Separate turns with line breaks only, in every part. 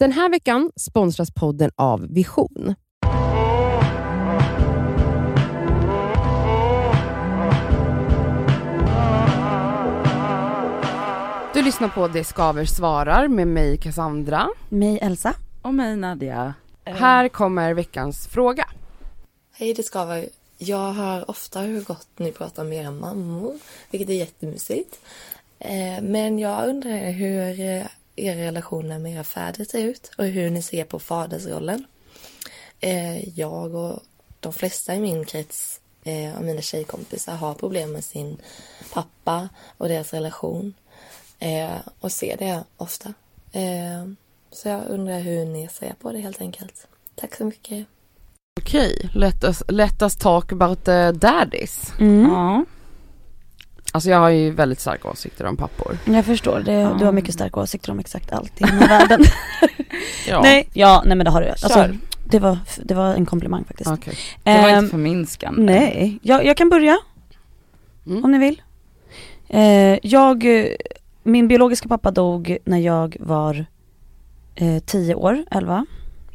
Den här veckan sponsras podden av Vision. Du lyssnar på Det Skaver svarar med mig Cassandra.
Mig Elsa.
Och mig Nadja.
Här kommer veckans fråga.
Hej det skaver. Jag hör ofta hur gott ni pratar med era mammor, vilket är jättemysigt. Eh, Men jag undrar hur eh, era relationer med era fäder ser ut och hur ni ser på fadersrollen. Eh, Jag och de flesta i min krets eh, av mina tjejkompisar har problem med sin pappa och deras relation eh, och ser det ofta. Eh, Så jag undrar hur ni ser på det helt enkelt. Tack så mycket.
Okej, let, us, let us talk about the daddies.
Mm.
Ja.
Alltså jag har ju väldigt starka åsikter om pappor.
Jag förstår, det,
Ja.
du har mycket starka åsikter om exakt allt i den här världen.
Ja.
Nej, ja, nej men det har du. Alltså,
Kör.
det, var, det var en komplimang faktiskt.
Okej.
Det var
Ehm,
inte förminskande.
Nej, jag, jag kan börja
Mm.
om ni vill. Eh, jag, min biologiska pappa dog när jag var eh, 10 år, 11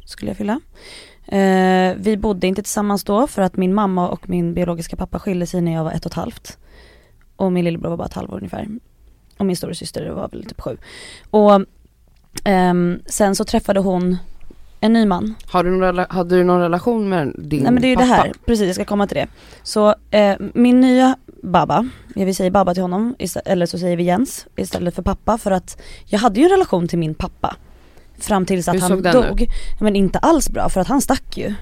skulle jag fylla. Eh, vi bodde inte tillsammans då för att min mamma och min biologiska pappa skilde sig när jag var ett och ett halvt. Och min lillebror var bara ett halvår ungefär. Och min storasyster var väl typ sju. Och ehm, sen så träffade hon en ny man
Har du någon, hade du någon relation med din
Nej men det är ju
pappa?
det här, precis jag ska komma till det. Så eh, min nya baba, vill säga baba till honom, eller så säger vi Jens istället för pappa för att jag hade ju en relation till min pappa. Fram tills att
Hur
han dog. Men inte alls bra för att han stack ju.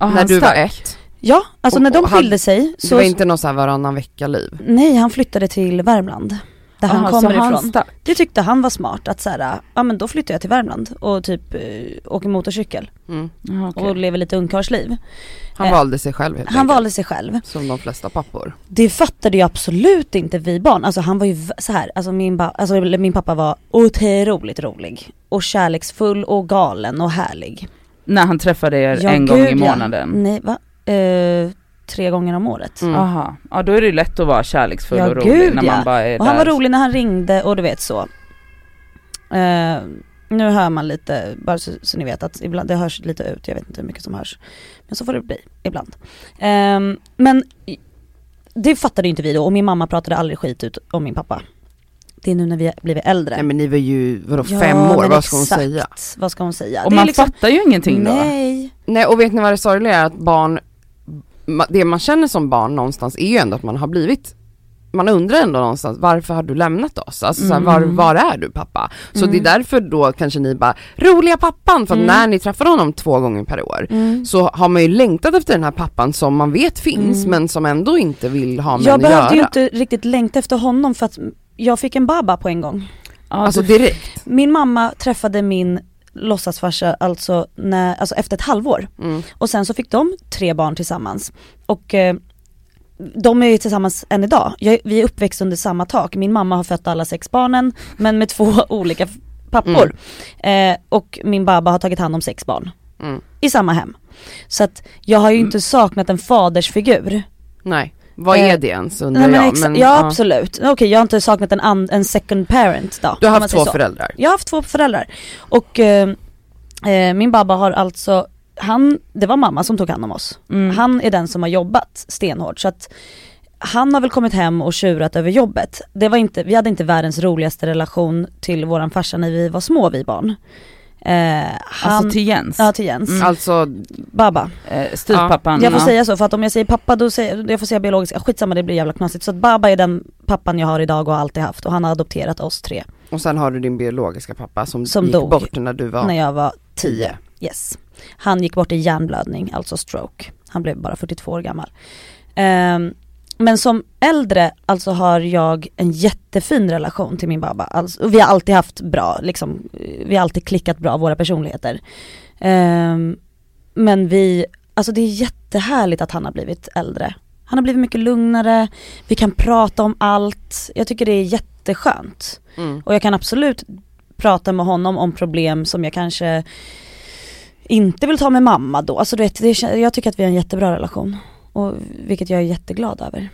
Ja,
När du var
stack.
ett?
Ja, alltså
Och-
när de
han-
skilde sig
Det
så,
var inte någon så här varannan vecka-liv?
nej han flyttade till Värmland. Där han
Aha,
kommer
han
ifrån.
stack.
Det tyckte han var smart att såhär, ja men då flyttar jag till Värmland och typ eh, åker motorcykel
Mm.
Jaha, okej.
och lever lite ungkarlsliv.
Han
Eh,
valde sig själv helt
Han
enkelt.
valde sig själv.
Som de flesta pappor.
Det fattade ju absolut inte vi barn. Alltså han var ju så här, alltså min, alltså min pappa var otroligt rolig. Och kärleksfull och galen och härlig.
När han träffade er
Ja,
en gång
gud,
i
ja.
månaden.
Nej va? Eh, tre gånger om året.
Mm.
Jaha, ja då är det ju lätt att vara kärleksfull
Ja,
och rolig
gud,
när
ja.
man bara är
Och han var
där.
rolig när han ringde och du vet så. Eh, nu hör man lite, bara så, så ni vet att ibland, det hörs lite ut, jag vet inte hur mycket som hörs. Men så får det bli ibland. Ehm, men det fattade inte vi då och min mamma pratade aldrig skit ut om min pappa. Det är nu när vi har blivit äldre.
Nej men ni var ju, vadå
Ja,
fem år, vad ska hon
exakt.
säga?
Vad ska hon säga?
Och
Det
man
liksom-
fattar ju ingenting då.
Nej.
Nej och vet ni vad det sorgliga är? Att barn, det man känner som barn någonstans är ju ändå att man har blivit man undrar ändå någonstans, varför har du lämnat oss? Alltså så här, var,
Mm.
var är du pappa? Så
Mm.
det är därför då kanske ni bara, roliga pappan! För
Mm.
när ni träffar honom två gånger per år
Mm.
så har man ju längtat efter den här pappan som man vet finns
Mm.
men som ändå inte vill ha med
Jag
att
behövde
göra.
ju inte riktigt längta efter honom för att jag fick en baba på en gång.
Ja,
Alltså direkt.
Min mamma träffade min låtsasfarsa alltså, när, alltså efter ett halvår.
Mm.
Och sen så fick de tre barn tillsammans. Och eh, de är ju tillsammans än idag. Jag, vi är uppväxt under samma tak. Min mamma har fött alla sex barnen men med två olika pappor. Eh, och min baba har tagit hand om sex barn.
Mm.
I samma hem. Så att jag har ju inte saknat en fadersfigur.
Nej, vad
Eh,
är det ens undrar
Nej, men
jag.
exa- ja, absolut. Okej jag har inte saknat en, en second parent då.
Du har haft två
så.
föräldrar.
Jag har haft två föräldrar. Och eh, eh, min babba har alltså, han, det var mamma som tog hand om oss.
Mm.
Han är den som har jobbat stenhårt så att han har väl kommit hem och tjurat över jobbet. Det var inte, vi hade inte världens roligaste relation till våran farsa när vi var små vi barn. Eh, han,
Alltså till Jens.
Ja till Jens.
Mm.
Alltså,
Babba.
Eh, styvpappan.
Jag får
ja.
säga så för att om jag säger pappa då säger jag får säga biologisk, skitsamma det blir jävla knasigt. Så att Baba är den pappan jag har idag och alltid haft och han har adopterat oss tre
och sen har du din biologiska pappa som,
Som
gick
dog
bort när du var
när jag var tio. Yes. Han gick bort i hjärnblödning, alltså stroke. Han blev bara 42 år gammal. Ehm, men som äldre, alltså har jag en jättefin relation till min babba. Alltså, vi har alltid haft bra, liksom, eh, vi har alltid klickat bra, våra personligheter. Ehm, men vi, alltså det är jättehärligt att han har blivit äldre. Han har blivit mycket lugnare, vi kan prata om allt. Jag tycker det är jätteskönt.
Mm.
Och jag kan absolut prata med honom om problem som jag kanske inte vill ta med mamma då. Alltså du vet, det, jag tycker att vi har en jättebra relation. Och, vilket jag är jätteglad över.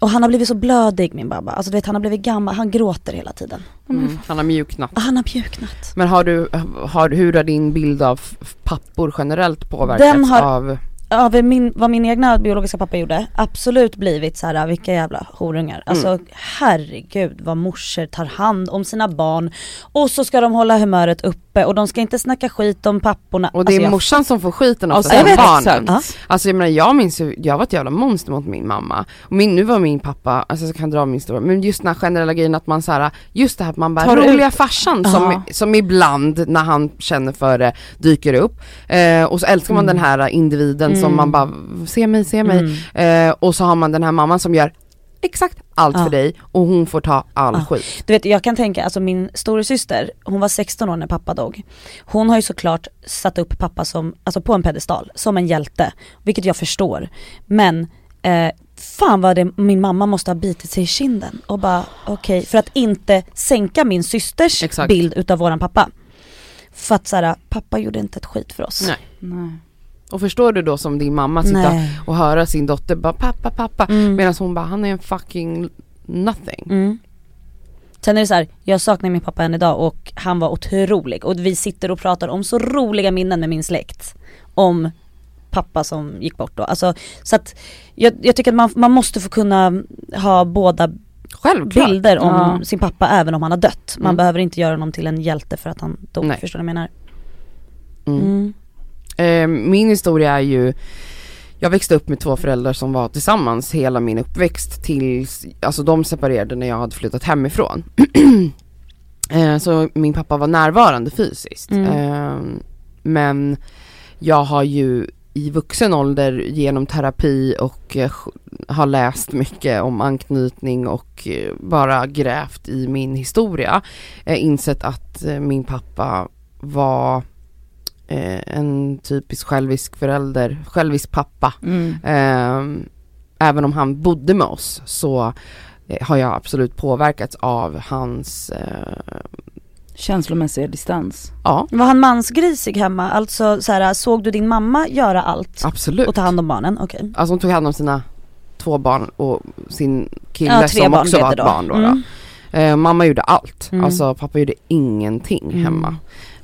och han har blivit så blödig min babba, alltså du vet han har blivit gammal, han gråter hela tiden.
Mm. Han har mjuknat.
Och han har mjuknat.
Men har du, har, hur har din bild av pappor generellt påverkats
Den har-
av
Ja, vad min, vad min egna biologiska pappa gjorde, absolut blivit så här, vilka jävla horungar. Alltså
Mm.
herregud vad morsor tar hand om sina barn och så ska de hålla humöret uppe och de ska inte snacka skit om papporna.
Och det är
alltså, jag-
morsan som får skiten
vet,
barnen.
exakt.
Alltså jag menar jag minns ju, jag var ett jävla monster mot min mamma. Och min, nu var min pappa, alltså jag kan dra min historia, men just den här generella grejen att man så här, just det här att man bara,
Tar
roliga farsan
Ja.
som, som ibland när han känner för det dyker upp. Eh, och så älskar man
Mm.
den här individen som
Mm.
man bara, se mig, se mig.
Mm.
Eh, och så har man den här mamman som gör exakt allt
Ja.
för dig och hon får ta all
Ja.
skit.
Du vet jag kan tänka, alltså min storasyster, hon var 16 år när pappa dog. Hon har ju såklart satt upp pappa som, alltså på en pedestal, som en hjälte. Vilket jag förstår. Men eh, fan vad det, min mamma måste ha bitit sig i kinden och bara okej, för att inte sänka min systers
Exakt.
bild utav våran pappa. För att såhär, pappa gjorde inte ett skit för oss.
Nej.
Nej.
Och förstår du då som din mamma sitta
Nej.
och höra sin dotter bara pappa pappa
Mm.
medan hon bara han är en fucking nothing.
Mm. Sen är det så här, jag saknar min pappa än idag och han var otrolig och vi sitter och pratar om så roliga minnen med min släkt. Om pappa som gick bort då. Alltså, så att jag, jag tycker att man, man måste få kunna ha båda
Självklart.
bilder om
Ja.
sin pappa även om han har dött. Man
Mm.
behöver inte göra honom till en hjälte för att han dog,
Nej.
förstår du vad jag menar?
Mm.
Mm.
Eh, min historia är ju jag växte upp med två föräldrar som var tillsammans hela min uppväxt tills, alltså de separerade när jag hade flyttat hemifrån. eh, så min pappa var närvarande fysiskt.
Mm.
Eh, men jag har ju i vuxen ålder genom terapi och eh, har läst mycket om anknytning och eh, bara grävt i min historia eh, insett att min pappa var eh, en typisk självisk förälder, självisk pappa.
Mm.
Eh, även om han bodde med oss så eh, har jag absolut påverkats av hans, eh,
Känslomässiga distans.
ja
Var han mansgrisig hemma? Alltså så här, såg du din mamma göra allt
absolut.
och ta hand om barnen? Okej.
Alltså hon tog hand om sina två barn och sin kille
Ja,
som
barn
också var ett
då.
barn då.
Mm.
Eh, mamma gjorde allt,
Mm.
alltså pappa gjorde ingenting
Mm.
hemma.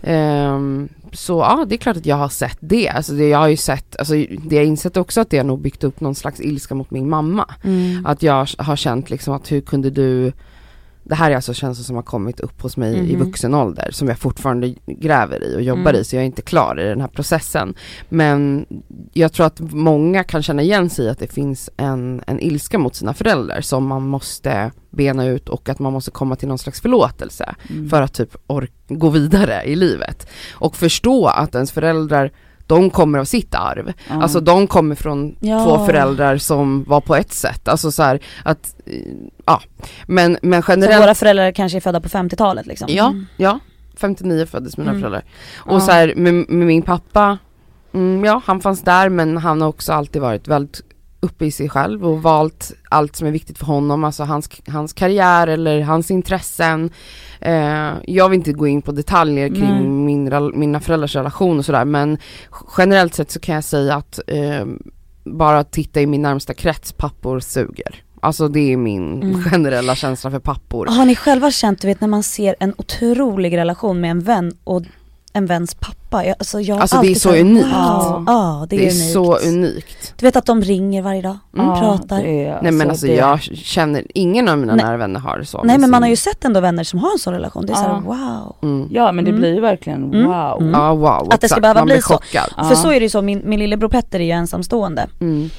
Ehm, så ja, det är klart att jag har sett det. Alltså det, jag har ju sett, alltså det jag insett också att det har nog byggt upp någon slags ilska mot min mamma.
Mm.
Att jag har känt liksom att hur kunde du det här är alltså känslor som har kommit upp hos mig i
Mhm.
vuxen ålder som jag fortfarande gräver i och jobbar
Mm.
i så jag är inte klar i den här processen. Men jag tror att många kan känna igen sig i att det finns en, en ilska mot sina föräldrar som man måste bena ut och att man måste komma till någon slags förlåtelse
Mm.
för att typ gå vidare i livet. Och förstå att ens föräldrar de kommer av sitt arv.
Ja.
Alltså de kommer från
Ja.
två föräldrar som var på ett sätt. Alltså så här att, eh, ja. Men, men
Så
generellt,
våra föräldrar kanske är födda på 50-talet liksom?
ja, ja. 59 föddes mina
Mm.
föräldrar. Och
Ja.
så här med, med min pappa, mm, ja han fanns där men han har också alltid varit väldigt uppe i sig själv och valt allt som är viktigt för honom, alltså hans, hans karriär eller hans intressen. Eh, jag vill inte gå in på detaljer kring
Nej.
min, mina föräldrars relation och sådär men generellt sett så kan jag säga att eh, bara titta i min närmsta krets, pappor suger. Alltså det är min
Mm.
generella känsla för pappor.
Har ni själva känt, du vet när man ser en otrolig relation med en vän och en väns pappa? Jag, alltså, jag
Alltså, det är så
här,
unikt.
Wow. Ja, det är,
det är
unikt.
så unikt.
Du vet att de ringer varje dag,
Mm.
Ja,
pratar.
är,
Nej men alltså
det-
jag känner, ingen av mina
Nej.
nära vänner har det så.
Nej men man har ju sett ändå vänner som har en sån relation, det är
Ja.
såhär wow.
Mm.
Ja men det
Mm.
blir ju verkligen
Mm.
wow.
Mm.
Ja wow,
Att det ska behöva
man
bli så.
chockad.
Ja.
För så är det ju så, min, min lillebror Petter är ju ensamstående.
Mm.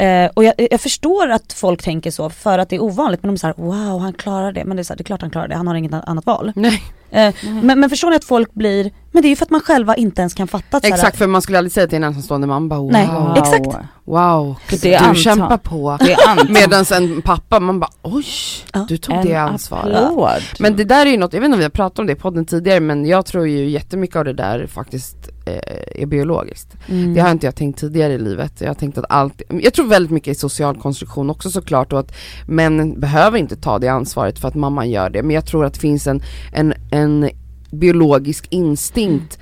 Eh, och jag, jag förstår att folk tänker så för att det är ovanligt men de är såhär wow han klarar det. Men det är, så här, det är klart han klarar det, han har inget annat val.
Nej
Eh, men, men förstår ni att folk blir, men det är ju för att man själva inte ens kan fatta att här,
exakt för man skulle aldrig säga till en ensamstående man bara wow,
Nej.
Wow.
Exakt.
wow, du
det är anta-
kämpar på.
Antal-
Medan en pappa man bara oj,
Ja.
du tog
en
det ansvaret.
applåd.
Men det där är ju något, jag vet inte om vi har pratat om det i podden tidigare men jag tror ju jättemycket av det där faktiskt är biologiskt.
Mm.
Det har inte jag tänkt tidigare i livet. Jag har tänkt att allt, jag tror väldigt mycket i social konstruktion också såklart och att männen behöver inte ta det ansvaret för att mamman gör det. Men jag tror att det finns en, en, en biologisk instinkt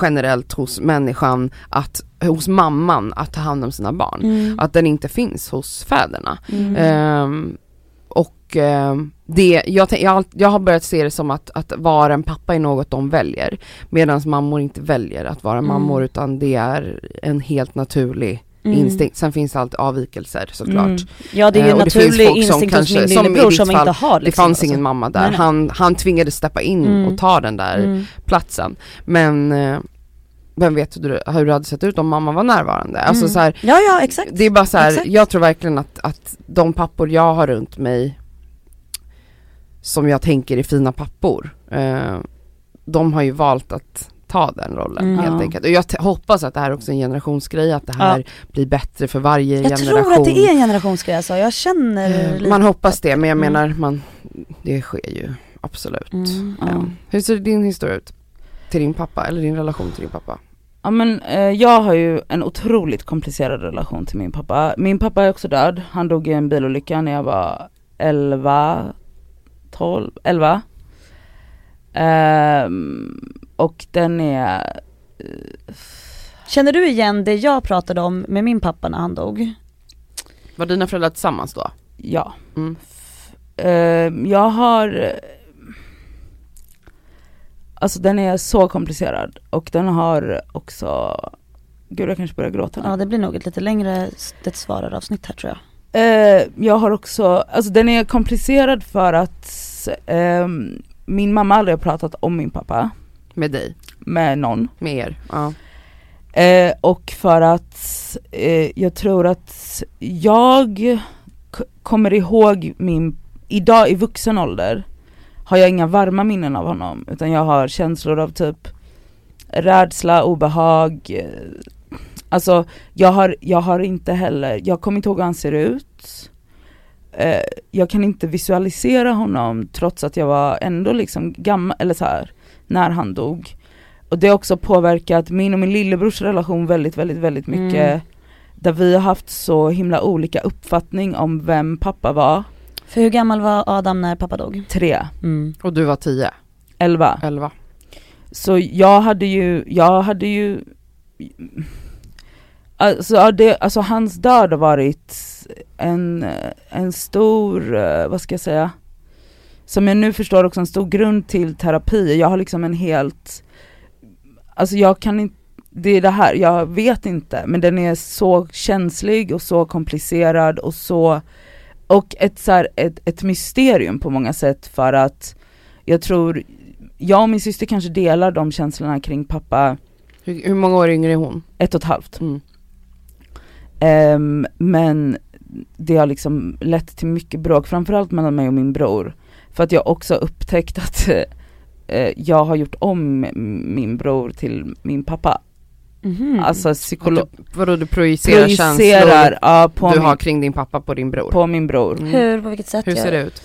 generellt hos människan att, hos mamman att ta hand om sina barn.
Mm.
Att den inte finns hos fäderna.
Mm.
Ehm, och ehm, det, jag, jag, har all- jag har börjat se det som att, att vara en pappa är något de väljer. Medan mammor inte väljer att vara
Mm.
mammor utan det är en helt naturlig
Mm.
instinkt. Sen finns det alltid avvikelser såklart.
Mm. Ja det är ju
Eh, det
naturlig instinkt hos min lillebror som
fall,
inte har
Det
liksom,
fanns
alltså.
ingen mamma där.
Nej.
Han, han tvingades steppa in
Mm.
och ta den där
Mm.
platsen. Men eh, vem vet hur, hur det hade sett ut om mamma var närvarande. Alltså
Mm.
så här,
Ja ja exakt.
det är bara så här, jag tror verkligen att, att de pappor jag har runt mig som jag tänker är fina pappor, eh, de har ju valt att ta den rollen
Mm.
helt
Ja.
enkelt. Och jag hoppas att det här också är en generationsgrej, att det här blir bättre för varje
Jag
generation.
tror att det är en generationsgrej alltså, jag känner
Eh,
lite
Man hoppas det, men jag
Mm.
menar, man, det sker ju absolut.
Mm.
Ja.
Ja. Hur ser din historia ut? Till din pappa, eller din relation till din pappa?
Ja men eh, jag har ju en otroligt komplicerad relation till min pappa. Min pappa är också död, han dog i en bilolycka när jag var 11, 12, 11. Ehm, och den är,
Känner du igen det jag pratade om med min pappa när han dog?
Var dina föräldrar tillsammans då?
ja.
Mm.
Ehm, jag har Alltså den är så komplicerad och den har också Gud jag kanske börjar gråta nu.
Ja det blir nog ett lite längre svararavsnitt här tror jag.
Eh, jag har också, alltså den är komplicerad för att ehm, min mamma aldrig har pratat om min pappa
Med dig?
med någon.
Med er? Ja.
Eh, och för att eh, jag tror att jag kommer ihåg min, idag i vuxen ålder har jag inga varma minnen av honom utan jag har känslor av typ rädsla, obehag. Alltså jag har, jag har inte heller, jag kommer inte ihåg hur han ser ut. Eh, jag kan inte visualisera honom trots att jag var ändå liksom gammal, eller så här när han dog. Och det har också påverkat min och min lillebrors relation väldigt, väldigt, väldigt mycket.
Mm.
Där vi har haft så himla olika uppfattning om vem pappa var.
För hur gammal var Adam när pappa dog?
Tre,
Mm.
Och du var 10?
elva.
11?
Så jag hade ju, jag hade ju Alltså, det, alltså hans död har varit en, en stor, eh, vad ska jag säga, som jag nu förstår också en stor grund till terapi. Jag har liksom en helt, alltså jag kan inte, det är det här, jag vet inte, men den är så känslig och så komplicerad och så, och ett, så här, ett, ett mysterium på många sätt för att jag tror, jag och min syster kanske delar de känslorna kring pappa
Hur, hur många år yngre är hon?
ett och ett halvt.
Mm.
Ehm, men det har liksom lett till mycket bråk, framförallt mellan mig och min bror. För att jag också upptäckt att eh, jag har gjort om min bror till min pappa.
Mhm.
Alltså psykolog,
du, vadå du projicerar, känslor
projicerar ja, på,
du
min,
har kring din pappa på din bror?
på min bror.
Mm.
Hur, på vilket sätt?
Hur ser det ut?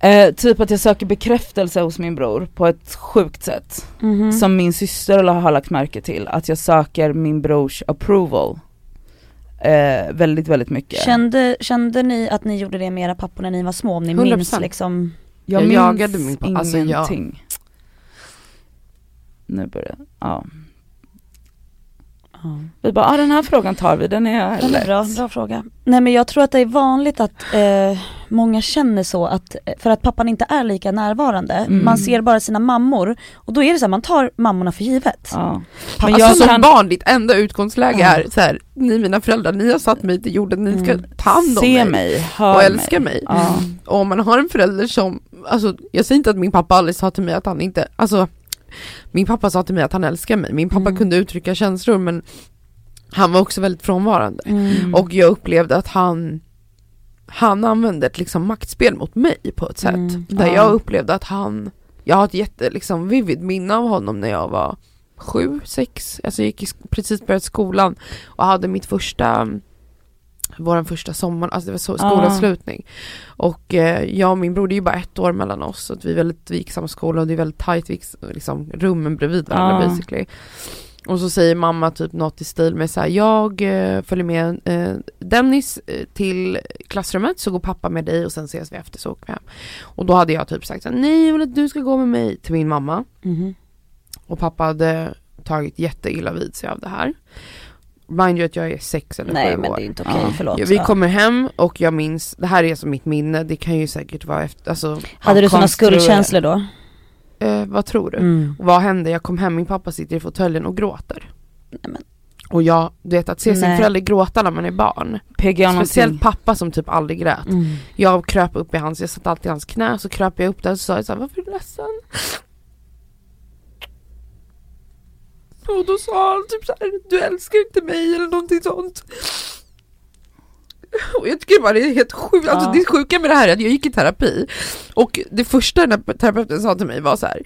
Eh, typ att jag söker bekräftelse hos min bror på ett sjukt sätt.
Mhm.
Som min syster har lagt märke till, att jag söker min brors approval. Eh, väldigt, väldigt mycket.
Kände, kände ni att ni gjorde det med era pappor när ni var små? Om ni
100%.
minns liksom?
Jag,
Jag
minns
jagade min pappa, alltså jag-
ingenting. Nu börjar ja.
Ja.
Vi bara, ah, den här frågan tar vi, den är
Den är
lätt.
bra, bra fråga. Nej men jag tror att det är vanligt att eh, många känner så att, för att pappan inte är lika närvarande,
Mm.
man ser bara sina mammor och då är det så här, man tar mammorna för givet.
Ja.
Men alltså
jag
som
kan,
barn, ditt enda utgångsläge
Ja.
är så här, ni mina föräldrar, ni har satt mig till jorden, ni ska
Mm.
ta hand om
se
mig,
mig,
och älska mig.
Ja.
Och om man har en förälder som, alltså jag säger inte att min pappa aldrig sa till mig att han inte, alltså min pappa sa till mig att han älskar mig, min pappa
Mm.
kunde uttrycka känslor men han var också väldigt frånvarande.
Mm.
Och jag upplevde att han han använde ett liksom maktspel mot mig på ett sätt.
Mm.
Där
Ja.
jag upplevde att han, jag har ett jätte liksom vivid minne av honom när jag var sju, sex, alltså jag gick i, precis börjat skolan och hade mitt första vår första sommar, alltså det var så, skolavslutning. Och eh, jag och min bror, det är ju bara ett år mellan oss, så att vi är väldigt, vi gick samma skola och det är väldigt tajt, vi gick liksom rummen bredvid varandra
Ja.
basically. Och så säger mamma typ något i stil med så här, jag eh, följer med eh, Dennis eh, till klassrummet så går pappa med dig och sen ses vi efter så åker vi hem. Och då hade jag typ sagt så här, nej jag vill att du ska gå med mig till min mamma.
Mhm.
Och pappa hade tagit jätteilla vid sig av det här. Mind you att jag är sex eller
Nej
sju
men
år.
det är inte okej,
Ja.
förlåt.
Vi kommer hem och jag minns, det här är som mitt minne, det kan ju säkert vara efter, alltså,
Hade du sådana skuldkänslor då?
eh, vad tror du?
Mm.
Och vad hände? Jag kom hem, min pappa sitter i fåtöljen och gråter.
Nej, men.
Och jag, du vet att se sin
Nej.
förälder gråta när man är barn. Speciellt
någonting.
pappa som typ aldrig grät.
Mm.
Jag kröp upp i hans, jag satt alltid i hans knä, så kröp jag upp där och så sa jag såhär, varför är du ledsen? Och då sa han typ såhär, du älskar inte mig eller någonting sånt. Och jag tycker bara det är helt sjukt, alltså
Ja.
det sjuka med det här är att jag gick i terapi och det första den här terapeuten sa till mig var så här.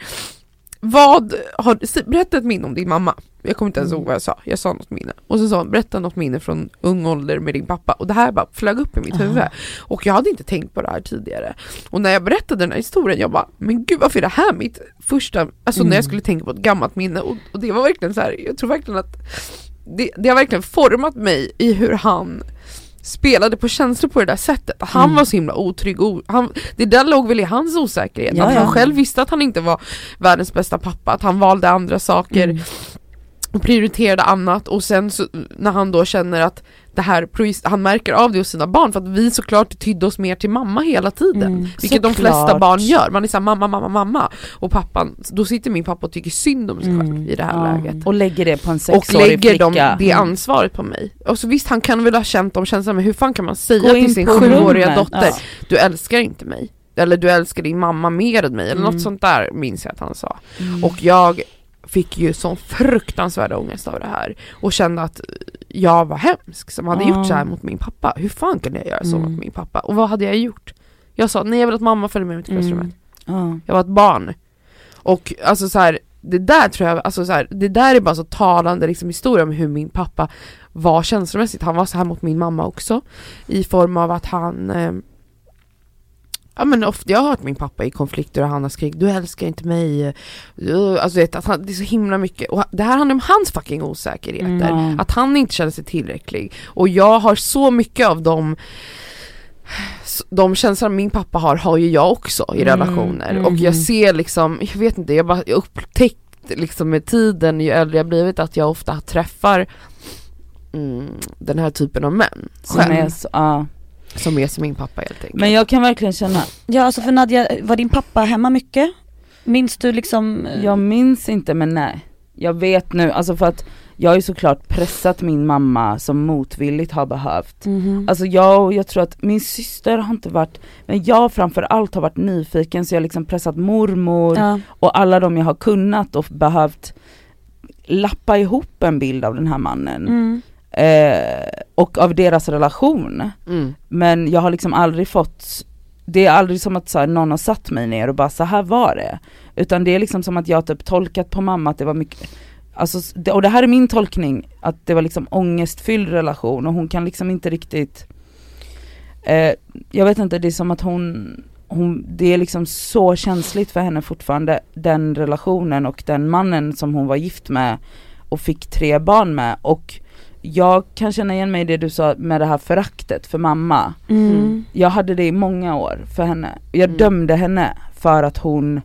Vad har, berätta ett minne om din mamma. Jag kommer inte ens
Mm.
ihåg vad jag sa, jag sa något minne. Och så sa han, berätta något minne från ung ålder med din pappa. Och det här bara flög upp i mitt huvud. Och jag hade inte tänkt på det här tidigare. Och när jag berättade den här historien, jag bara, men gud varför är det här mitt första, alltså när jag
Mm.
skulle tänka på ett gammalt minne. Och, och det var verkligen så här, jag tror verkligen att det, det har verkligen format mig i hur han spelade på känslor på det där sättet. Han
Mm.
var så himla otrygg, och han, det där låg väl i hans osäkerhet.
Ja,
att
ja.
han själv visste att han inte var världens bästa pappa, att han valde andra saker
Mm.
Och prioriterade annat och sen så, när han då känner att det här, han märker av det hos sina barn för att vi såklart tydde oss mer till mamma hela tiden.
Mm.
Vilket de
Såklart.
flesta barn gör, man är såhär mamma, mamma, mamma och pappan, då sitter min pappa och tycker synd om sig själv
Mm.
i det här
Ja.
läget.
Och lägger det på en
Och
sexårig
lägger
flicka.
de det
Mm.
ansvaret på mig. Och så visst han kan väl ha känt de känslorna men hur fan kan man säga
Gå
till sin sjuåriga dotter
Ja.
du älskar inte mig. Eller du älskar din mamma mer än mig eller
Mm.
något sånt där minns jag att han sa.
Mm.
Och jag fick ju sån fruktansvärd ångest av det här och kände att jag var hemsk som hade
Ja.
gjort så här mot min pappa. Hur fan kunde jag göra så
Mm.
mot min pappa? Och vad hade jag gjort? Jag sa nej jag vill att mamma följer med mig till
Mm.
klassrummet.
Ja.
Jag var ett barn. Och alltså så här, det där tror jag, alltså så här, det där är bara så talande liksom historia om hur min pappa var känslomässigt. Han var så här mot min mamma också. I form av att han eh, Ja men ofta, jag har hört min pappa i konflikter och han har skrikit du älskar inte mig. Uh, Alltså vet, att han, det är så himla mycket. Och det här handlar om hans fucking osäkerheter.
Mm.
Att han inte känner sig tillräcklig. Och jag har så mycket av dem de känslor min pappa har, har ju jag också i
Mm,
relationer.
mm.
Och jag ser liksom, jag vet inte, jag bara jag upptäckt liksom med tiden ju äldre jag blivit att jag ofta träffar mm, den här typen av män.
Som
själv,
är så, ja.
Som är som min pappa helt enkelt.
Men jag kan verkligen känna,
Ja alltså för Nadja, var din pappa hemma mycket? Minns du liksom? eh,
jag minns inte men nej. Jag vet nu, alltså för att jag har ju såklart pressat min mamma som motvilligt har behövt.
Mhm.
Alltså jag, och jag tror att min syster har inte varit, men jag framförallt har varit nyfiken så jag har liksom pressat mormor
ja.
och alla de jag har kunnat och behövt lappa ihop en bild av den här mannen.
Mm.
Eh, och av deras relation.
Mm.
Men jag har liksom aldrig fått, det är aldrig som att så här, någon har satt mig ner och bara så här var det. Utan det är liksom som att jag typ tolkat på mamma att det var mycket, alltså, och det här är min tolkning, att det var liksom ångestfylld relation och hon kan liksom inte riktigt, eh, jag vet inte, det är som att hon, hon, det är liksom så känsligt för henne fortfarande, den relationen och den mannen som hon var gift med och fick tre barn med och jag kan känna igen mig i det du sa med det här föraktet för mamma.
Mm.
Jag hade det i många år för henne. Jag
Mm.
dömde henne för att hon,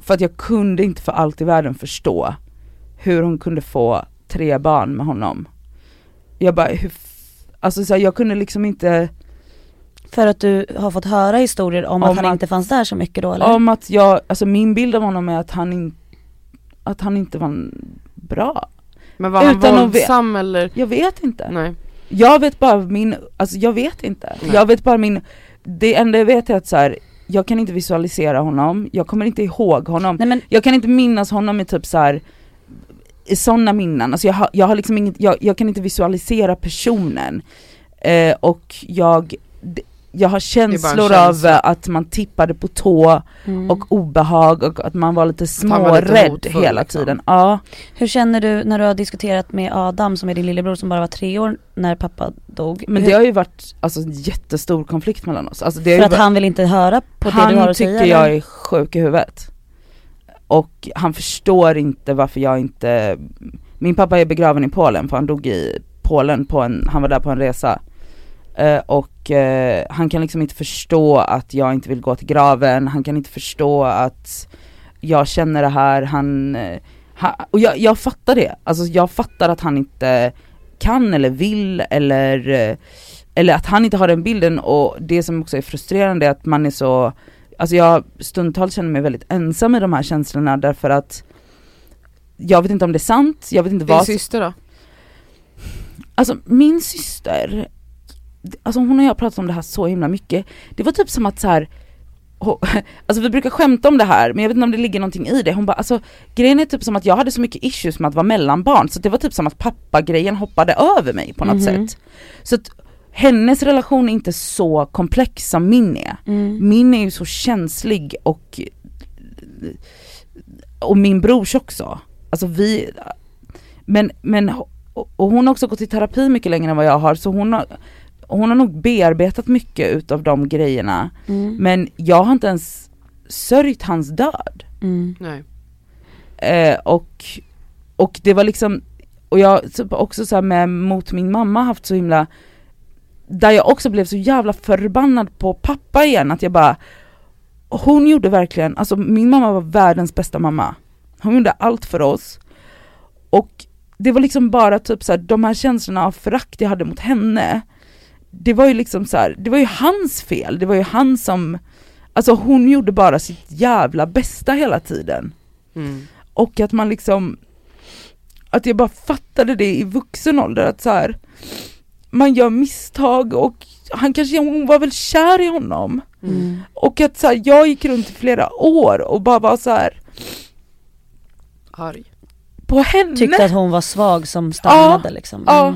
för att jag kunde inte för allt i världen förstå hur hon kunde få tre barn med honom. Jag bara, hur, alltså så här, jag kunde liksom inte,
För att du har fått höra historier om,
Om
att han
att-
inte fanns där så mycket då eller?
om att jag, alltså min bild av honom är att han, in, att han inte var bra.
Men var han våldsam eller?
Jag vet inte.
Nej.
Jag vet bara min, alltså jag vet inte.
Nej.
Jag vet bara min, det enda jag vet är att så här, jag kan inte visualisera honom, jag kommer inte ihåg honom.
Nej men
Jag kan inte minnas honom i typ så här i sådana minnen, alltså jag har, jag har liksom inget, jag, jag kan inte visualisera personen. Eh, och jag, jag har känslor
känsla.
av att man tippade på tå
mm.
och obehag och att man var lite
han
smårädd hela
liksom.
tiden. Ja.
Hur känner du när du har diskuterat med Adam som är din lillebror som bara var tre år när pappa dog?
Men
Hur-
det har ju varit alltså, en jättestor konflikt mellan oss. Alltså, det
För att
varit-
han vill inte höra på det
han
du har att
tycker
säga?
jag
eller?
är sjuk i huvudet. Och han förstår inte varför jag inte, min pappa är begraven i Polen för han dog i Polen på en, han var där på en resa. Eh, och eh, han kan liksom inte förstå att jag inte vill gå till graven, han kan inte förstå att jag känner det här, han, eh, ha, och jag, jag fattar det, alltså jag fattar att han inte kan eller vill eller, eller att han inte har den bilden. Och det som också är frustrerande är att man är så, alltså jag stundtals känner mig väldigt ensam i de här känslorna därför att jag vet inte om det är sant, jag vet inte
Din
vad
syster då?
Alltså min syster, alltså hon och jag har pratat om det här så himla mycket. Det var typ som att så här. Alltså vi brukar skämta om det här men jag vet inte om det ligger någonting i det. Hon bara alltså grejen är typ som att jag hade så mycket issues med att vara mellanbarn så det var typ som att pappa-grejen hoppade över mig på något
Mhm.
sätt. Så att hennes relation är inte så komplex som min är.
Mm.
Min är ju så känslig och och min brors också. Alltså vi, men, men och hon har också gått i terapi mycket längre än vad jag har så hon har, hon har nog bearbetat mycket utav de grejerna.
Mm.
Men jag har inte ens sörjt hans död.
Mm.
Nej.
Eh, och, och det var liksom, och jag typ också så här med mot min mamma haft så himla, där jag också blev så jävla förbannad på pappa igen att jag bara, hon gjorde verkligen, alltså min mamma var världens bästa mamma. Hon gjorde allt för oss. Och det var liksom bara typ så här, de här känslorna av förakt jag hade mot henne, det var ju liksom så här, det var ju hans fel, det var ju han som, alltså hon gjorde bara sitt jävla bästa hela tiden.
Mm.
Och att man liksom, att jag bara fattade det i vuxen ålder att så här, man gör misstag och han kanske, hon var väl kär i honom.
Mm.
Och att så här, jag gick runt i flera år och bara var så här
Arg.
på henne.
Tyckte att hon var svag som stannade liksom.
ja.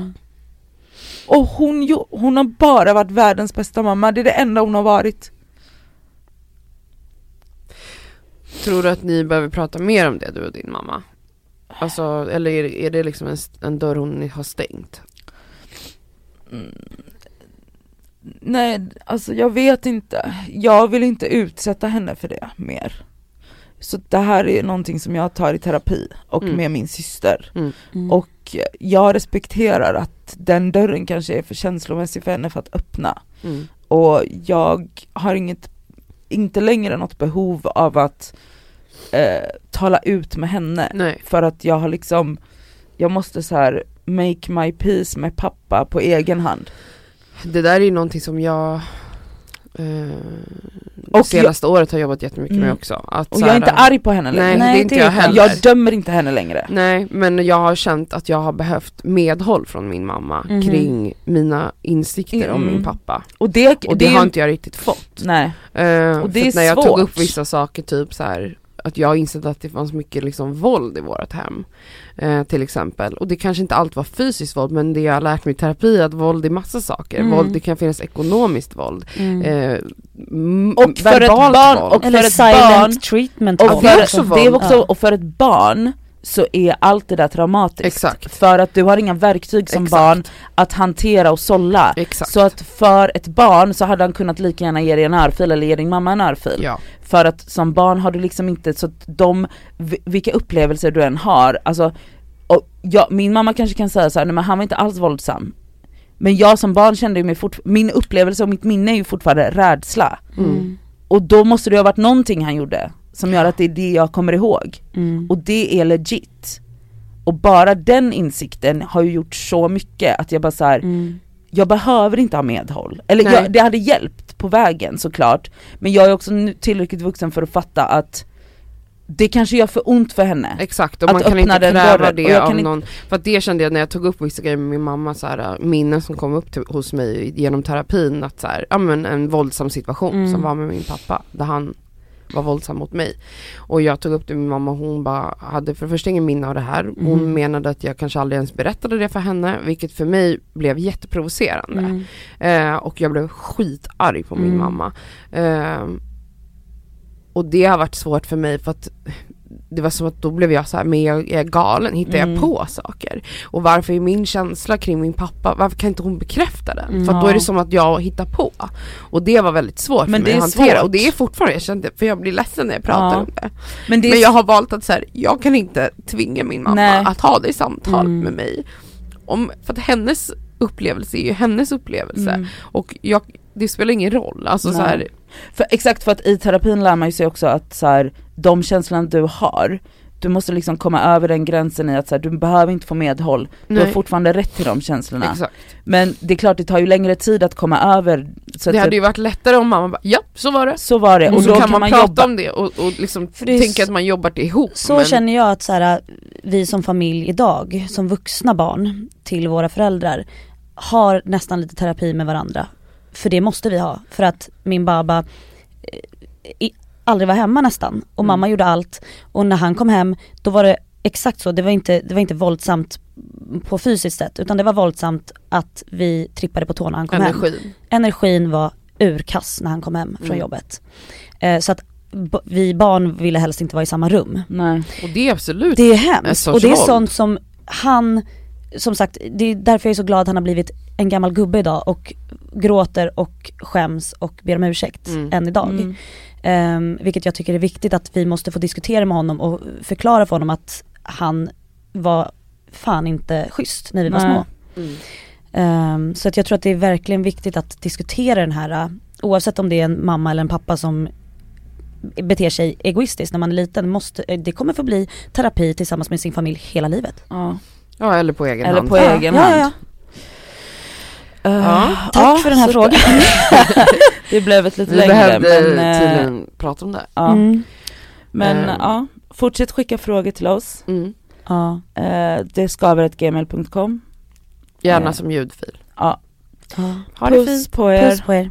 Mm.
Och hon, hon har bara varit världens bästa mamma, det är det enda hon har varit.
Tror du att ni behöver prata mer om det du och din mamma? Alltså, eller är är det liksom en, en dörr hon har stängt?
Nej, alltså jag vet inte. Jag vill inte utsätta henne för det mer. Så det här är någonting som jag tar i terapi och
Mm.
med min syster.
Mm.
Och jag respekterar att den dörren kanske är för känslomässig för henne för att öppna.
Mm.
Och jag har inget, inte längre något behov av att eh, tala ut med henne.
Nej.
För att jag har liksom, jag måste så här make my peace med pappa på egen hand.
Det där är ju någonting som jag
Och
det senaste året har jobbat jättemycket
Mm.
med också. Att
Och jag är inte arg på henne längre.
Nej,
Nej,
det är inte
det
jag heller.
Jag dömer inte henne längre.
Nej, men jag har känt att jag har behövt medhåll från min mamma
Mhm.
kring mina insikter om
Mm.
min pappa.
Och det,
Och det,
ju-
har inte jag riktigt fått.
Nej.
Eh,
Och det är
när jag tog
svårt.
upp vissa saker, typ så här att jag har insett att det fanns mycket liksom våld i vårt hem. Eh, till exempel. Och det kanske inte alltid var fysiskt våld men det jag har lärt mig i terapi är att våld är massa saker.
Mm.
Våld, det kan finnas ekonomiskt våld.
Mm.
Eh,
Och för ett barn-
våld.
och
Eller
för ett
silent
barn-
treatment
Och,
det är
för,
också
det är också, och för ett barn så är allt det där traumatiskt.
Exakt.
För att du har inga verktyg som
Exakt.
barn att hantera och sålla.
Exakt.
Så att för ett barn så hade han kunnat lika gärna ge dig en örfil eller ge din mamma en örfil.
ja.
För att som barn har du liksom inte, så att de, vi- vilka upplevelser du än har, alltså och jag, min mamma kanske kan säga så här, nej men han var inte alls våldsam. Men jag som barn kände ju mig fort, min upplevelse och mitt minne är ju fortfarande rädsla.
Mm.
Och då måste det ha varit någonting han gjorde som gör att det är det jag kommer ihåg.
Mm.
Och det är legit. Och bara den insikten har ju gjort så mycket att jag bara så här,
Mm.
jag behöver inte ha medhåll. Eller jag, det hade hjälpt på vägen såklart. Men jag är också tillräckligt vuxen för att fatta att det kanske gör för ont för henne.
Exakt, och
Att
man kan inte kräva det av
inte-
någon För att det kände jag när jag tog upp vissa grejer med min mamma, så här, minnen som kom upp till, hos mig genom terapin, att så här, ja men en våldsam situation
Mm.
som var med min pappa, där han var våldsam mot mig. Och jag tog upp det med min mamma och hon bara hade för det första ingen minne av det här. Hon
Mm.
menade att jag kanske aldrig ens berättade det för henne, vilket för mig blev jätteprovocerande.
Mm.
Eh, och jag blev skitarg på min
Mm.
mamma. Eh, och det har varit svårt för mig för att det var som att då blev jag så här, men jag är galen, hittar
Mm.
jag på saker? Och varför är min känsla kring min pappa, varför kan inte hon bekräfta den?
Mm.
För att då är det som att jag hittar på. Och det var väldigt svårt
Men
för mig att hantera.
svårt.
Och det är fortfarande, jag kände, för jag blir ledsen när jag pratar
Ja.
om det.
Men det
Men jag har valt att så här, jag kan inte tvinga min mamma
Nej.
att ha det samtal
Mm.
med mig. Om, för att hennes upplevelse är ju hennes upplevelse.
Mm.
Och jag, det spelar ingen roll. Alltså så här,
För, exakt för att i terapin lär man ju sig också att så här, de känslorna du har, du måste liksom komma över den gränsen i att så här, du behöver inte få medhåll, du har
Nej.
fortfarande rätt till de känslorna.
Exakt.
Men det är klart det tar ju längre tid att komma över. Så
Det
att
hade ju varit lättare om mamma bara, ja så var det.
Så var det,
Och
och
så
då
kan man, prata
jobba.
om det och, och liksom
det
tänka att man jobbar det ihop.
Så
men,
känner jag att så här, vi som familj idag, som vuxna barn till våra föräldrar, har nästan lite terapi med varandra. För det måste vi ha, för att min baba eh, i, aldrig var hemma nästan och
Mm.
mamma gjorde allt. Och när han kom hem, då var det exakt så, det var inte, det var inte våldsamt på fysiskt sätt utan det var våldsamt att vi trippade på tårna när han kom hem
energin.
energin var urkass när han kom hem från
Mm.
jobbet. Eh, så att vi barn ville helst inte vara i samma rum.
Nej.
Och det är absolut
Det är hemskt och det är sånt som han, som sagt det är därför jag är så glad att han har blivit en gammal gubbe idag och gråter och skäms och ber om ursäkt
Mm.
än idag.
Mm.
Ehm, vilket jag tycker är viktigt att vi måste få diskutera med honom och förklara för honom att han var fan inte schysst när vi var
Nej.
små.
Mm.
Ehm, så att jag tror att det är verkligen viktigt att diskutera den här, uh, oavsett om det är en mamma eller en pappa som beter sig egoistiskt när man är liten, måste, eh, det kommer få bli terapi tillsammans med sin familj hela livet.
Ja.
Ja eller på egen
Eller
hand.
på
Ja,
egen
ja,
hand.
Ja.
Eh,
Ja.
Tack för den här frågan.
det blev ett lite
Vi
längre
behövde
men, eh,
tydligen prata om det.
ja.
Mm.
men
Eh.
ja, fortsätt skicka frågor till oss.
Mm.
Ja.
Eh, det skaver.gmail.com
Gärna
Eh.
som ljudfil.
Ja,
Ja.
Ha det
puss
fint.
på er.
Puss på er.